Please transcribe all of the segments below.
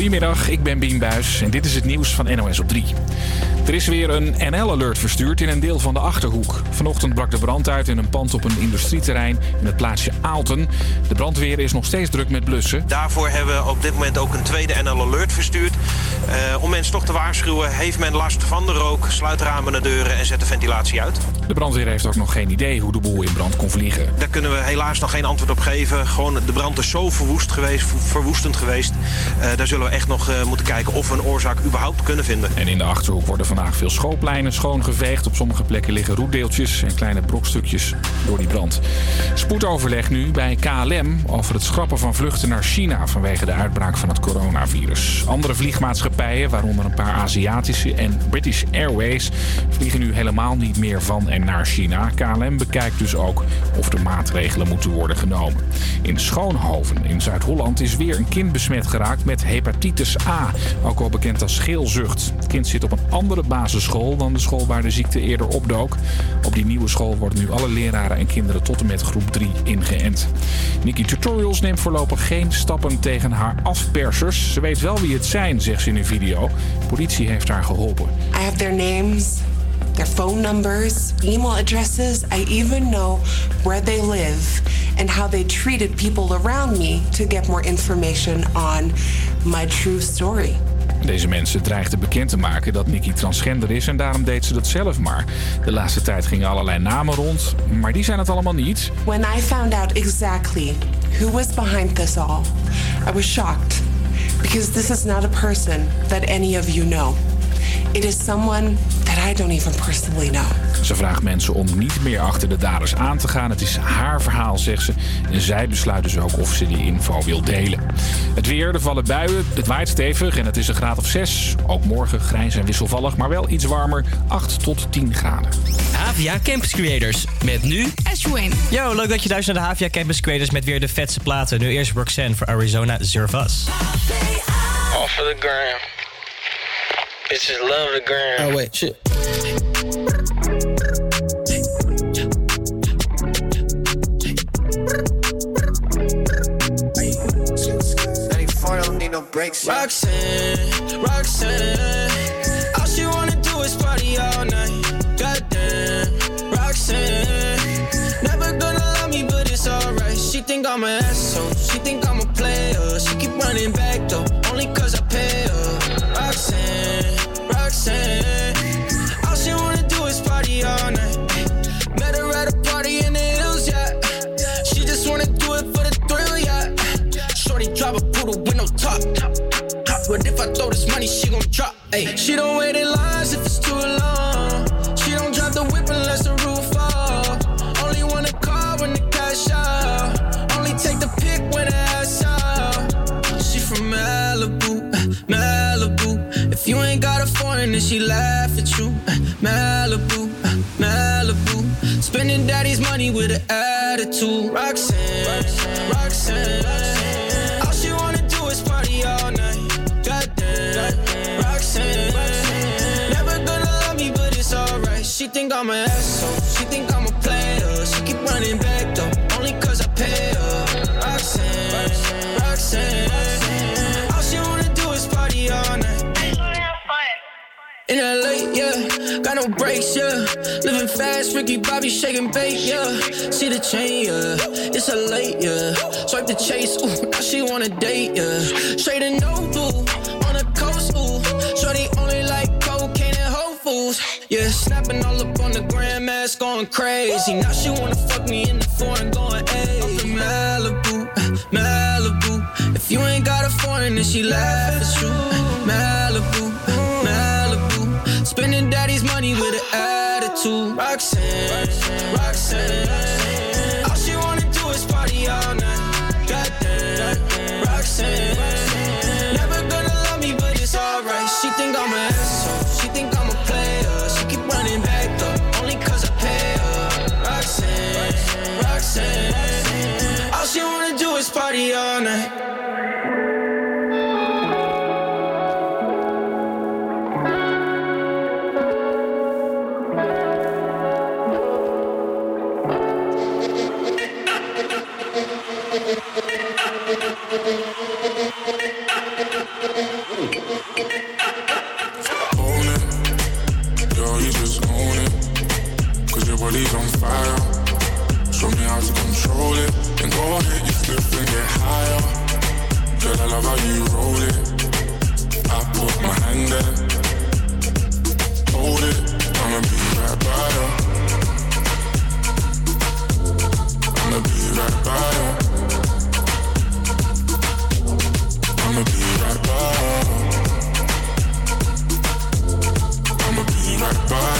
Goedemiddag, ik ben Bien Buis en dit is het nieuws van NOS op 3. Er is weer een NL-alert verstuurd in een deel van de Achterhoek. Vanochtend brak de brand uit in een pand op een industrieterrein in het plaatsje Aalten. De brandweer is nog steeds druk met blussen. Daarvoor hebben we op dit moment ook een tweede NL-alert verstuurd. Uh, om mensen toch te waarschuwen, heeft men last van de rook... sluit ramen en deuren en zet de ventilatie uit. De brandweer heeft ook nog geen idee hoe de boel in brand kon vliegen. Daar kunnen we helaas nog geen antwoord op geven. Gewoon, de brand is zo verwoest geweest, verwoestend geweest. Uh, daar zullen we echt nog uh, moeten kijken of we een oorzaak überhaupt kunnen vinden. En in de Achterhoek worden vandaag veel schoolpleinen schoongeveegd. Op sommige plekken liggen roetdeeltjes en kleine brokstukjes door die brand. Spoedoverleg nu bij KLM over het schrappen van vluchten naar China vanwege de uitbraak van het coronavirus. Andere vliegmaatschappijen, waaronder een paar Aziatische en British Airways, vliegen nu helemaal niet meer van en naar China. KLM bekijkt dus ook of er maatregelen moeten worden genomen. In Schoonhoven in Zuid-Holland is weer een kind besmet geraakt met hepatitis A, ook wel bekend als geelzucht. Het kind zit op een andere basisschool dan de school waar de ziekte eerder opdook. Op die nieuwe school worden nu alle leraren en kinderen tot en met groep 3 ingeënt. Nikki Tutorials neemt voorlopig geen stappen tegen haar afpersers. Ze weet wel wie het zijn, zegt ze in een video. politie heeft haar geholpen. I have their names. Their phone numbers, email addresses. I even know where they live and how they treated people around me to get more information on my true story. Deze mensen dreigden bekend te maken dat Nikki transgender is en daarom deed ze dat zelf maar. De laatste tijd gingen allerlei namen rond, maar die zijn het allemaal niet. When I found out exactly who was behind this all, I was shocked because this is not a person that any of you know. It is someone that I don't even personally know. Ze vraagt mensen om niet meer achter de daders aan te gaan. Het is haar verhaal, zegt ze. En zij besluit dus ook of ze die info wil delen. Het weer, er vallen buien, het waait stevig en het is een graad of 6. Ook morgen grijs en wisselvallig, maar wel iets warmer. 8 tot 10 graden. Havia Campus Creators. Met nu Ashwin. Yo, leuk dat je luistert naar de Havia Campus Creators met weer de vetste platen. Nu eerst Roxanne voor Arizona Zervas. Off of the gram. Bitches love the gram. Oh wait, shit. Breaks. Roxanne, Roxanne, all she wanna do is party all night. Goddamn, Roxanne, never gonna love me, but it's alright. She think I'm an asshole, she think I'm a player. She keep running back though, I throw this money, she gon' drop. Ay. She don't wait in lines if it's too long. She don't drive the whip unless the roof fall. Only wanna call when the cash out. Only take the pick when the ass out. She from Malibu, uh, Malibu. If you ain't got a foreign, then she laugh at you. Uh, Malibu, uh, Malibu. Spending daddy's money with an attitude. Roxanne, Roxanne. Roxanne. I'm an asshole. She think I'm a player. She keep running back though, only cause I pay her. Roxanne, Roxanne. All she wanna do is party all night. In LA, yeah, got no brakes, yeah. Living fast, Ricky Bobby shaking bait, yeah. See the chain, yeah. It's a late, yeah. Swipe the chase, ooh, now she wanna date, yeah. Straight and no blue, yeah. Snapping all up on the grandmas, going crazy. Now she wanna fuck me in the foreign, going, hey. Malibu, Malibu. If you ain't got a foreign, then she laugh at you. Malibu, Malibu. Spending daddy's money with an attitude. Roxanne, Roxanne. To control it. And go ahead, you flip and get higher. Girl, I love how you roll it. I put my hand there. Hold it. I'ma be right by you. I'ma be right by you. I'ma be right by you. I'ma be right by you.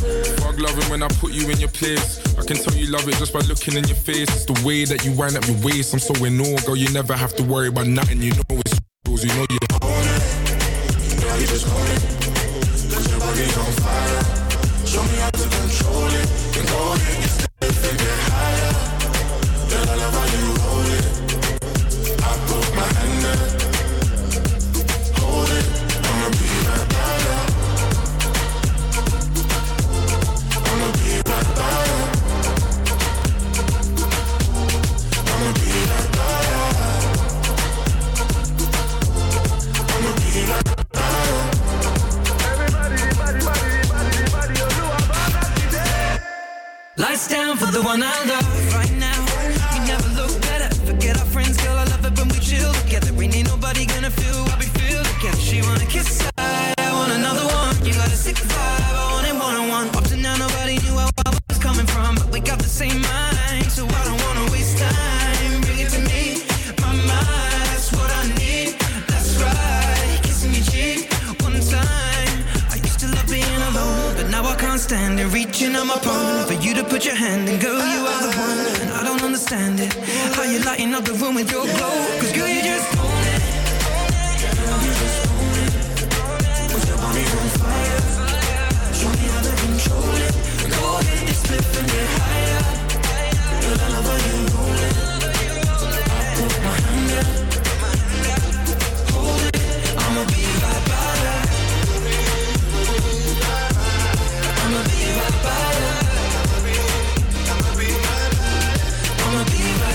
Fuck loving when I put you in your place. I can tell you love it just by looking in your face. It's the way that you wind up your waist. I'm so in awe, girl. You never have to worry about nothing. You know it's yours. You know you own it. Girl, you just it. Show me how to control it. And go and get higher. Girl, I love you stand it. Reaching on my phone for you to put your hand in, girl, you are the one. And I don't understand it. How you lighting up the room with your glow? Cause girl, you just own it. Girl, just own your body on fire. Show me how to control it. Go ahead and split and get higher. Girl, I love you gonna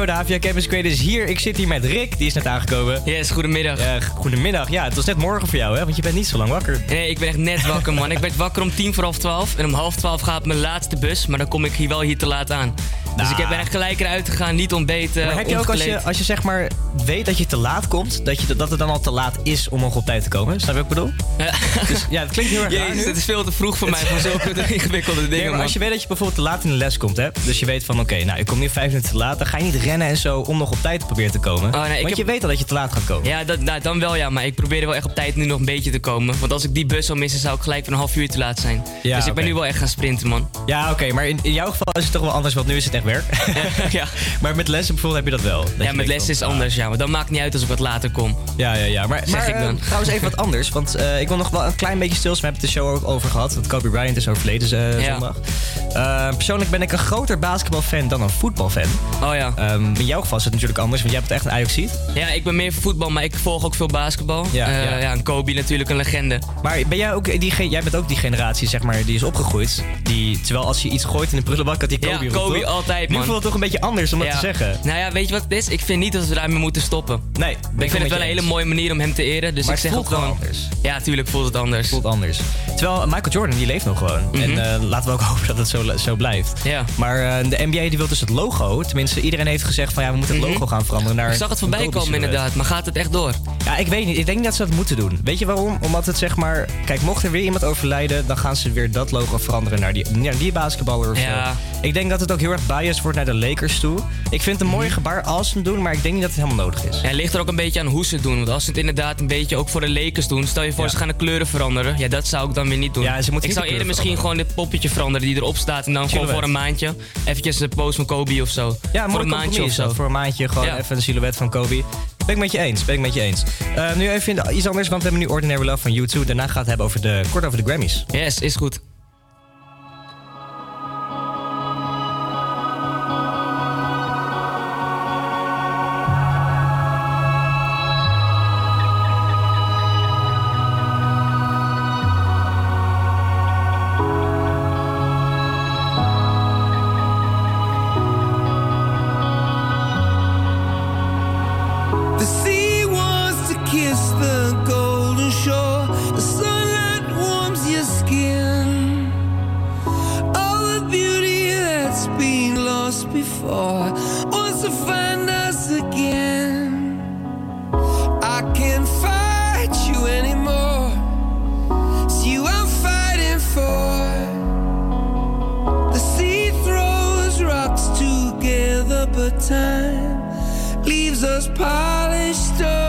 Yo, de HVA Campus Creators is hier. Ik zit hier met Rick, die is net aangekomen. Yes, goedemiddag. Ja, goedemiddag. Ja, het was net morgen voor jou, hè? Want je bent niet zo lang wakker. Nee, ik ben echt net wakker, man. Ik werd wakker om tien voor half twaalf. En om half twaalf gaat mijn laatste bus. Maar dan kom ik hier wel hier te laat aan. Dus ik ben echt gelijk eruit gegaan, niet ontbeten, Maar heb je ook als je, als je zeg maar weet dat je te laat komt, dat, je, dat het dan al te laat is om nog op tijd te komen? Snap je wat ik bedoel? Dus ja, het klinkt heel erg Jezus, het is veel te vroeg voor mij voor zulke ingewikkelde dingen, Nee, maar man. als je weet dat je bijvoorbeeld te laat in de les komt, hè? Dus je weet van, oké, nou, ik kom nu vijf minuten te laat. Dan ga je niet rennen en zo om nog op tijd te proberen te komen. Oh, nee, want je weet al dat je te laat gaat komen. Ja, dat, nou, dan wel ja, maar ik probeer wel echt op tijd nu nog een beetje te komen. Want als ik die bus zou missen, zou ik gelijk voor een half uur te laat zijn. Ja, dus ik ben nu wel echt gaan sprinten, man. Ja, oké, maar in, in jouw geval is het toch wel anders, want nu is het echt werk. ja. Maar met lessen bijvoorbeeld heb je dat wel. Dat Ja, met denkt les van, is anders, ja. Maar dan maakt niet uit als ik wat later kom. Ja, ja, ja. Maar, Zeg maar, ik dan. eh, trouwens even wat anders. Want eh, ik wil nog wel een klein beetje stilstaan. We hebben het de show ook over gehad. Dat Kobe Bryant is overleden Ja. zondag. Persoonlijk ben ik een groter basketbalfan dan een voetbalfan. Oh ja. Ehm, in jouw geval is het natuurlijk anders, want jij bent echt een Ajaxiet. Ja, ik ben meer voetbal, maar ik volg ook veel basketbal. Ja, ja. ja, en Kobe natuurlijk een legende. Maar ben jij ook die, jij bent ook die generatie, zeg maar, die is opgegroeid. Die, terwijl als je iets gooit in de prullenbak, dat die Kobe Ja, Kobe toch? Altijd, Nu man. voelt het toch een beetje anders om dat Ja. te zeggen. Nou ja, weet je wat het is? Ik vind niet dat we daarmee moeten stoppen. Nee, ik vind het wel een hele mooie manier om hem te eren. Dus Maar ik het zeg voelt ook gewoon. anders. Ja, tuurlijk voelt het anders. voelt anders. Terwijl Michael Jordan, die leeft nog gewoon. Mhm. En eh, laten we ook hopen dat het zo zo, blijft. Ja. Maar eh, de NBA die wil dus het logo. Tenminste, iedereen heeft gezegd van ja, we moeten het Mhm. logo gaan veranderen naar. Ik zag het voorbij komen inderdaad, maar gaat het echt door? Ja, ik weet niet. Ik denk dat ze dat moeten doen. Weet je waarom? Omdat het zeg maar... Kijk, mocht er weer iemand overlijden... dan gaan ze weer dat logo veranderen naar die, naar die basketballer of Ja. zo. Ik denk dat het ook heel erg biased wordt naar de Lakers toe. Ik vind het een mooi gebaar als ze doen... maar ik denk niet dat het helemaal nodig is. Ja, het ligt er ook een beetje aan hoe ze het doen. Want als ze het inderdaad een beetje ook voor de Lakers doen. Stel je voor, Ja. ze gaan de kleuren veranderen. Ja, dat zou ik dan weer niet doen. Ja, ze moeten ik zou de eerder misschien gewoon dit poppetje veranderen die erop staat. En dan gewoon voor een maandje. Eventjes de post van Kobe of zo. Ja, voor een maandje of zo. Voor een maandje gewoon even een silhouet van Kobe. Ben ik met je eens, ben ik met je eens. Eh, nu even iets anders, want we hebben nu Ordinary Love van U2. Daarna gaat het hebben over de, kort over de Grammys. Yes, is goed. Time leaves us polished stones.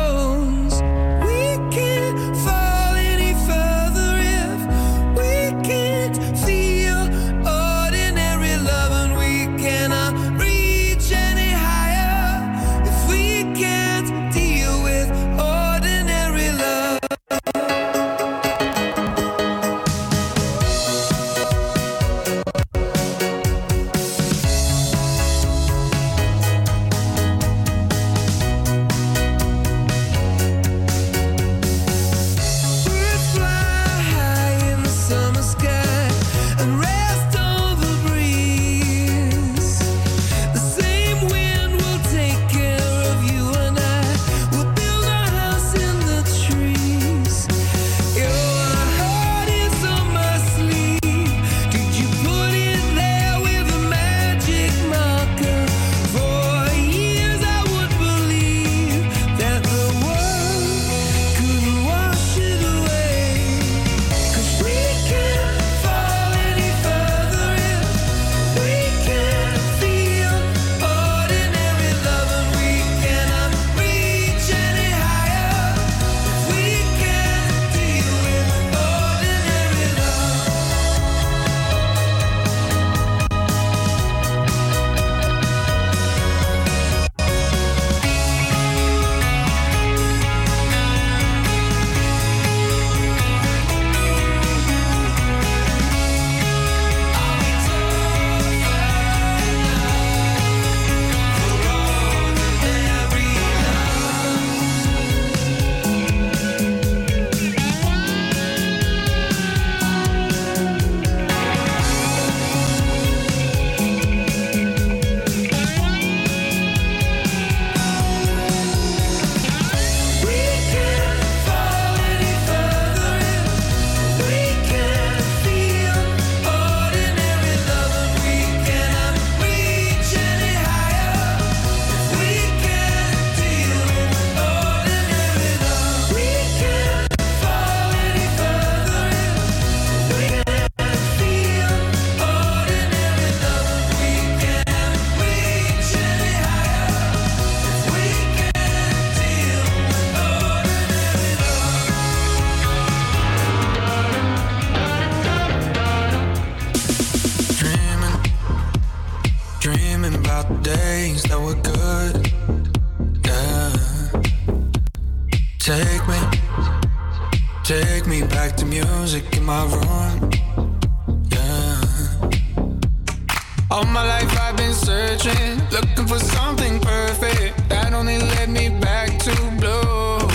All my life I've been searching, looking for something perfect that only led me back to blue.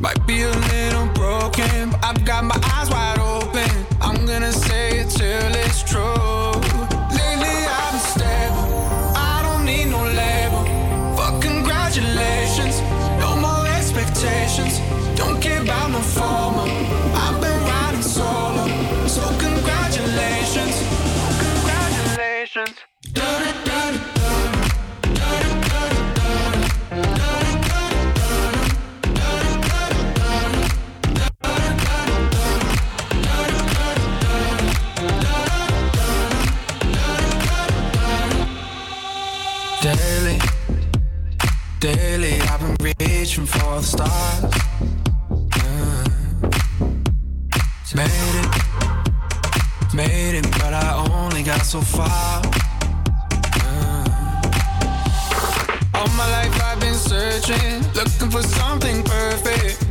Might be a little broken, but I've got my eyes wide open. I'm gonna say it till it's true. Reaching for the stars. Yeah. Made it, made it, but I only got so far. Yeah. All my life I've been searching, looking for something perfect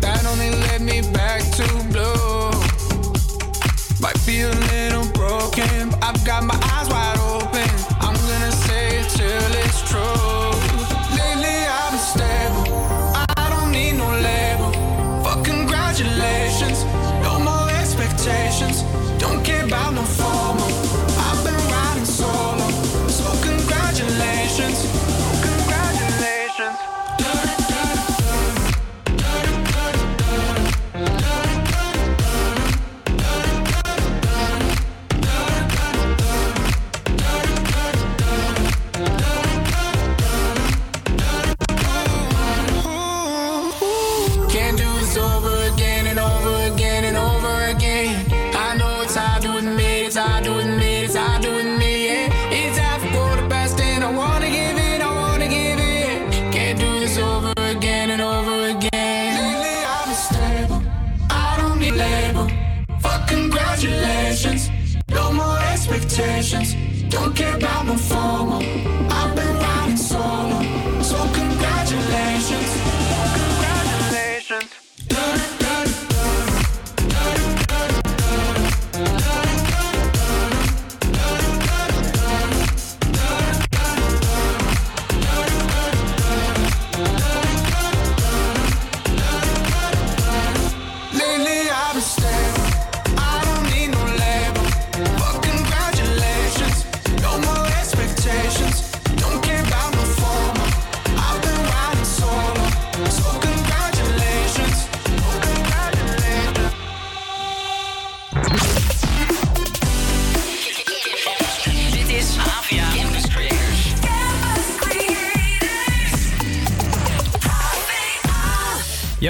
limitations. Don't care about my phone.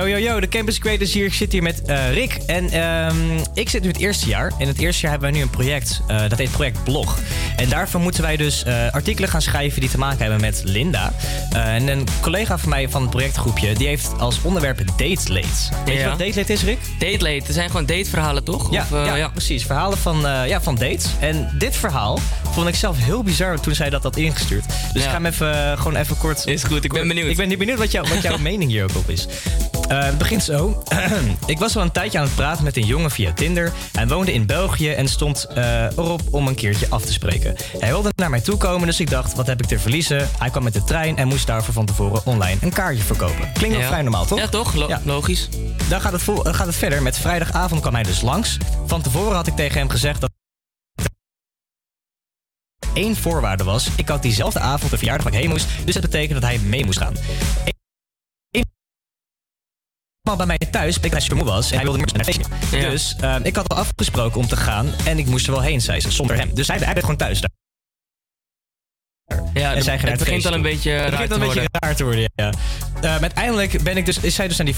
Yo, yo, yo, de Campus Creators hier. Ik zit hier met eh, Rick. En ehm, ik zit nu het eerste jaar. En het eerste jaar hebben wij nu een project. eh, dat heet Project Blog. En daarvoor moeten wij dus eh, artikelen gaan schrijven die te maken hebben met Linda. En een collega van mij van het projectgroepje, die heeft als onderwerp date late. Weet je wat date late is, Rick? Date late, er zijn gewoon dateverhalen toch? Ja, Of, ja, ja. precies. Verhalen van, ja, van dates. En dit verhaal vond ik zelf heel bizar toen zij dat had ingestuurd. Dus Ja. ik ga hem even, eh, gewoon even kort... Is goed, ik ben benieuwd. Ik ben niet benieuwd wat, jou, wat jouw mening hier ook op is. Eh, het begint zo. ik was al een tijdje aan het praten met een jongen via Tinder. Hij woonde in België en stond eh, erop om een keertje af te spreken. Hij wilde naar mij toe komen, dus ik dacht, wat heb ik te verliezen? Hij kwam met de trein en moest daarvoor van tevoren online een kaartje verkopen. Klinkt wel Ja. vrij normaal, toch? Ja, toch? Lo- Ja. Logisch. Dan gaat het, gaat het verder. Met vrijdagavond kwam hij dus langs. Van tevoren had ik tegen hem gezegd dat één voorwaarde was. Ik had diezelfde avond de verjaardag ik heen moest. Dus dat betekende dat hij mee moest gaan. Eenmaal bij mij thuis dat hij moe was en hij wilde niet meer naar het feestje. Ja. Dus eh, ik had al afgesproken om te gaan en ik moest er wel heen, zei ze, zonder hem. Dus hij, hij gewoon thuis. daar. Ja, en zij ging naar het begint al een beetje Het raar begint te al een beetje worden. raar te worden, ja. Eh, maar uiteindelijk ben ik dus, is zij dus aan die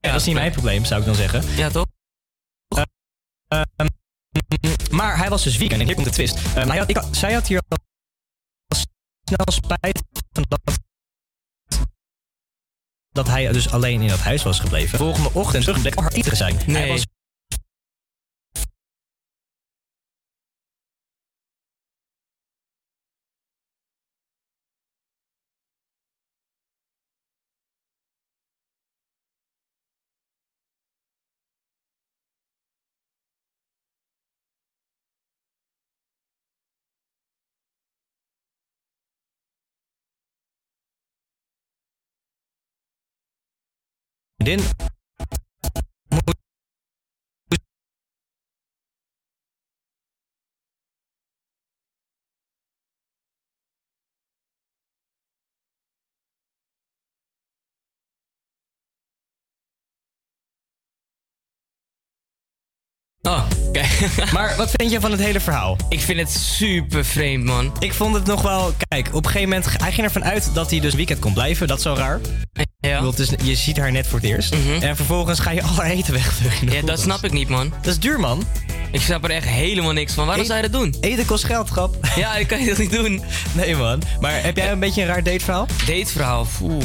Ja, dat is niet mijn probleem, zou ik dan zeggen. Ja, toch? Ehm, maar hij was dus weekend en hier komt de twist. Ehm, hij had, ik had- zij had hier al snel spijt van dat, dat hij dus alleen in dat huis was gebleven. Volgende ochtend terug bleek hard te zijn. Hij Nee. was vriendin Oh, Maar wat vind je van het hele verhaal? Ik vind het super vreemd, man. Ik vond het nog wel... Kijk, op een gegeven moment... Hij ging ervan uit dat hij dus weekend kon blijven. Dat is zo raar. Ja. Ik het is- je ziet haar net voor het eerst. En vervolgens ga je al haar eten weggooien. Ja, dat snap ik niet, man. Dat is duur, man. Ik snap er echt helemaal niks van. Waarom E- zou je dat doen? Eten kost geld, grap. Ja, dat kan je toch niet doen? Nee, man. Maar heb jij een beetje een raar dateverhaal? Dateverhaal, oeh.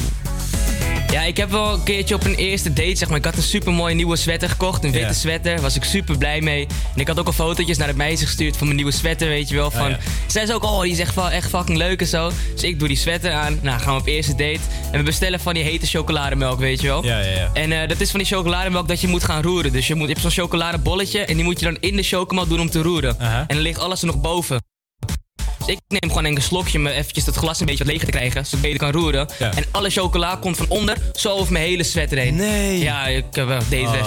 Ja, ik heb wel een keertje op een eerste date, zeg maar. Ik had een super mooie nieuwe sweater gekocht. Een witte Ja. sweater. Was ik super blij mee. En ik had ook al fotootjes naar het meisje gestuurd van mijn nieuwe sweater, weet je wel. Van, ja. Zij zei ook, oh, die is echt, echt fucking leuk en zo. Dus ik doe die sweater aan. Nou, gaan we op eerste date. En we bestellen van die hete chocolademelk, weet je wel. Ja, ja, ja. En eh, dat is van die chocolademelk dat je moet gaan roeren. Dus je, moet, je hebt zo'n chocoladebolletje en die moet je dan in de chocomel doen om te roeren. En dan ligt alles er nog boven. Dus ik neem gewoon een slokje om eventjes dat glas een beetje wat leger te krijgen, zodat ik beter kan roeren. Ja. En alle chocola komt van onder, zo over mijn hele sweater heen. Nee. Ja, ik heb wel deze Oh.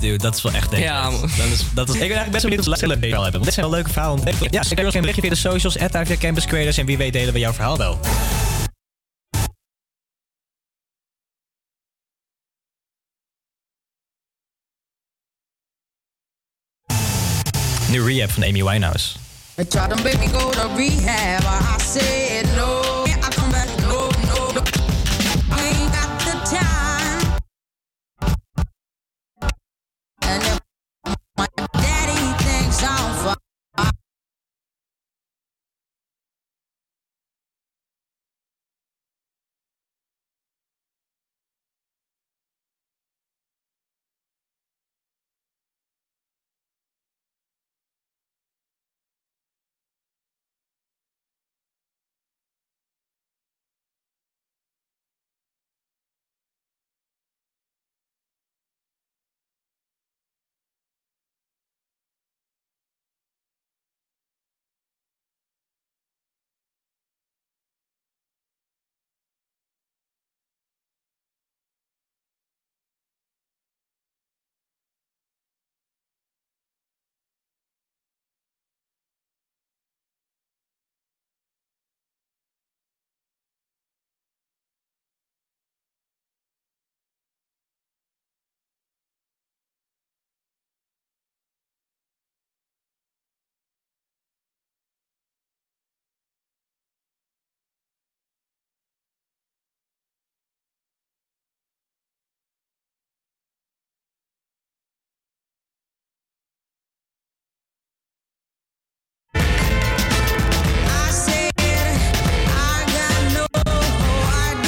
Dude, dat is wel echt denk Ja, ik. Dat is, dat is, ik ben eigenlijk best benieuwd of ze een verhaal hebben. Dit zijn wel leuke verhalen. Ja, stuur ons een berichtje via de socials, at Campus Creators. En wie weet delen we jouw verhaal wel. Nu Rehab van Amy Winehouse.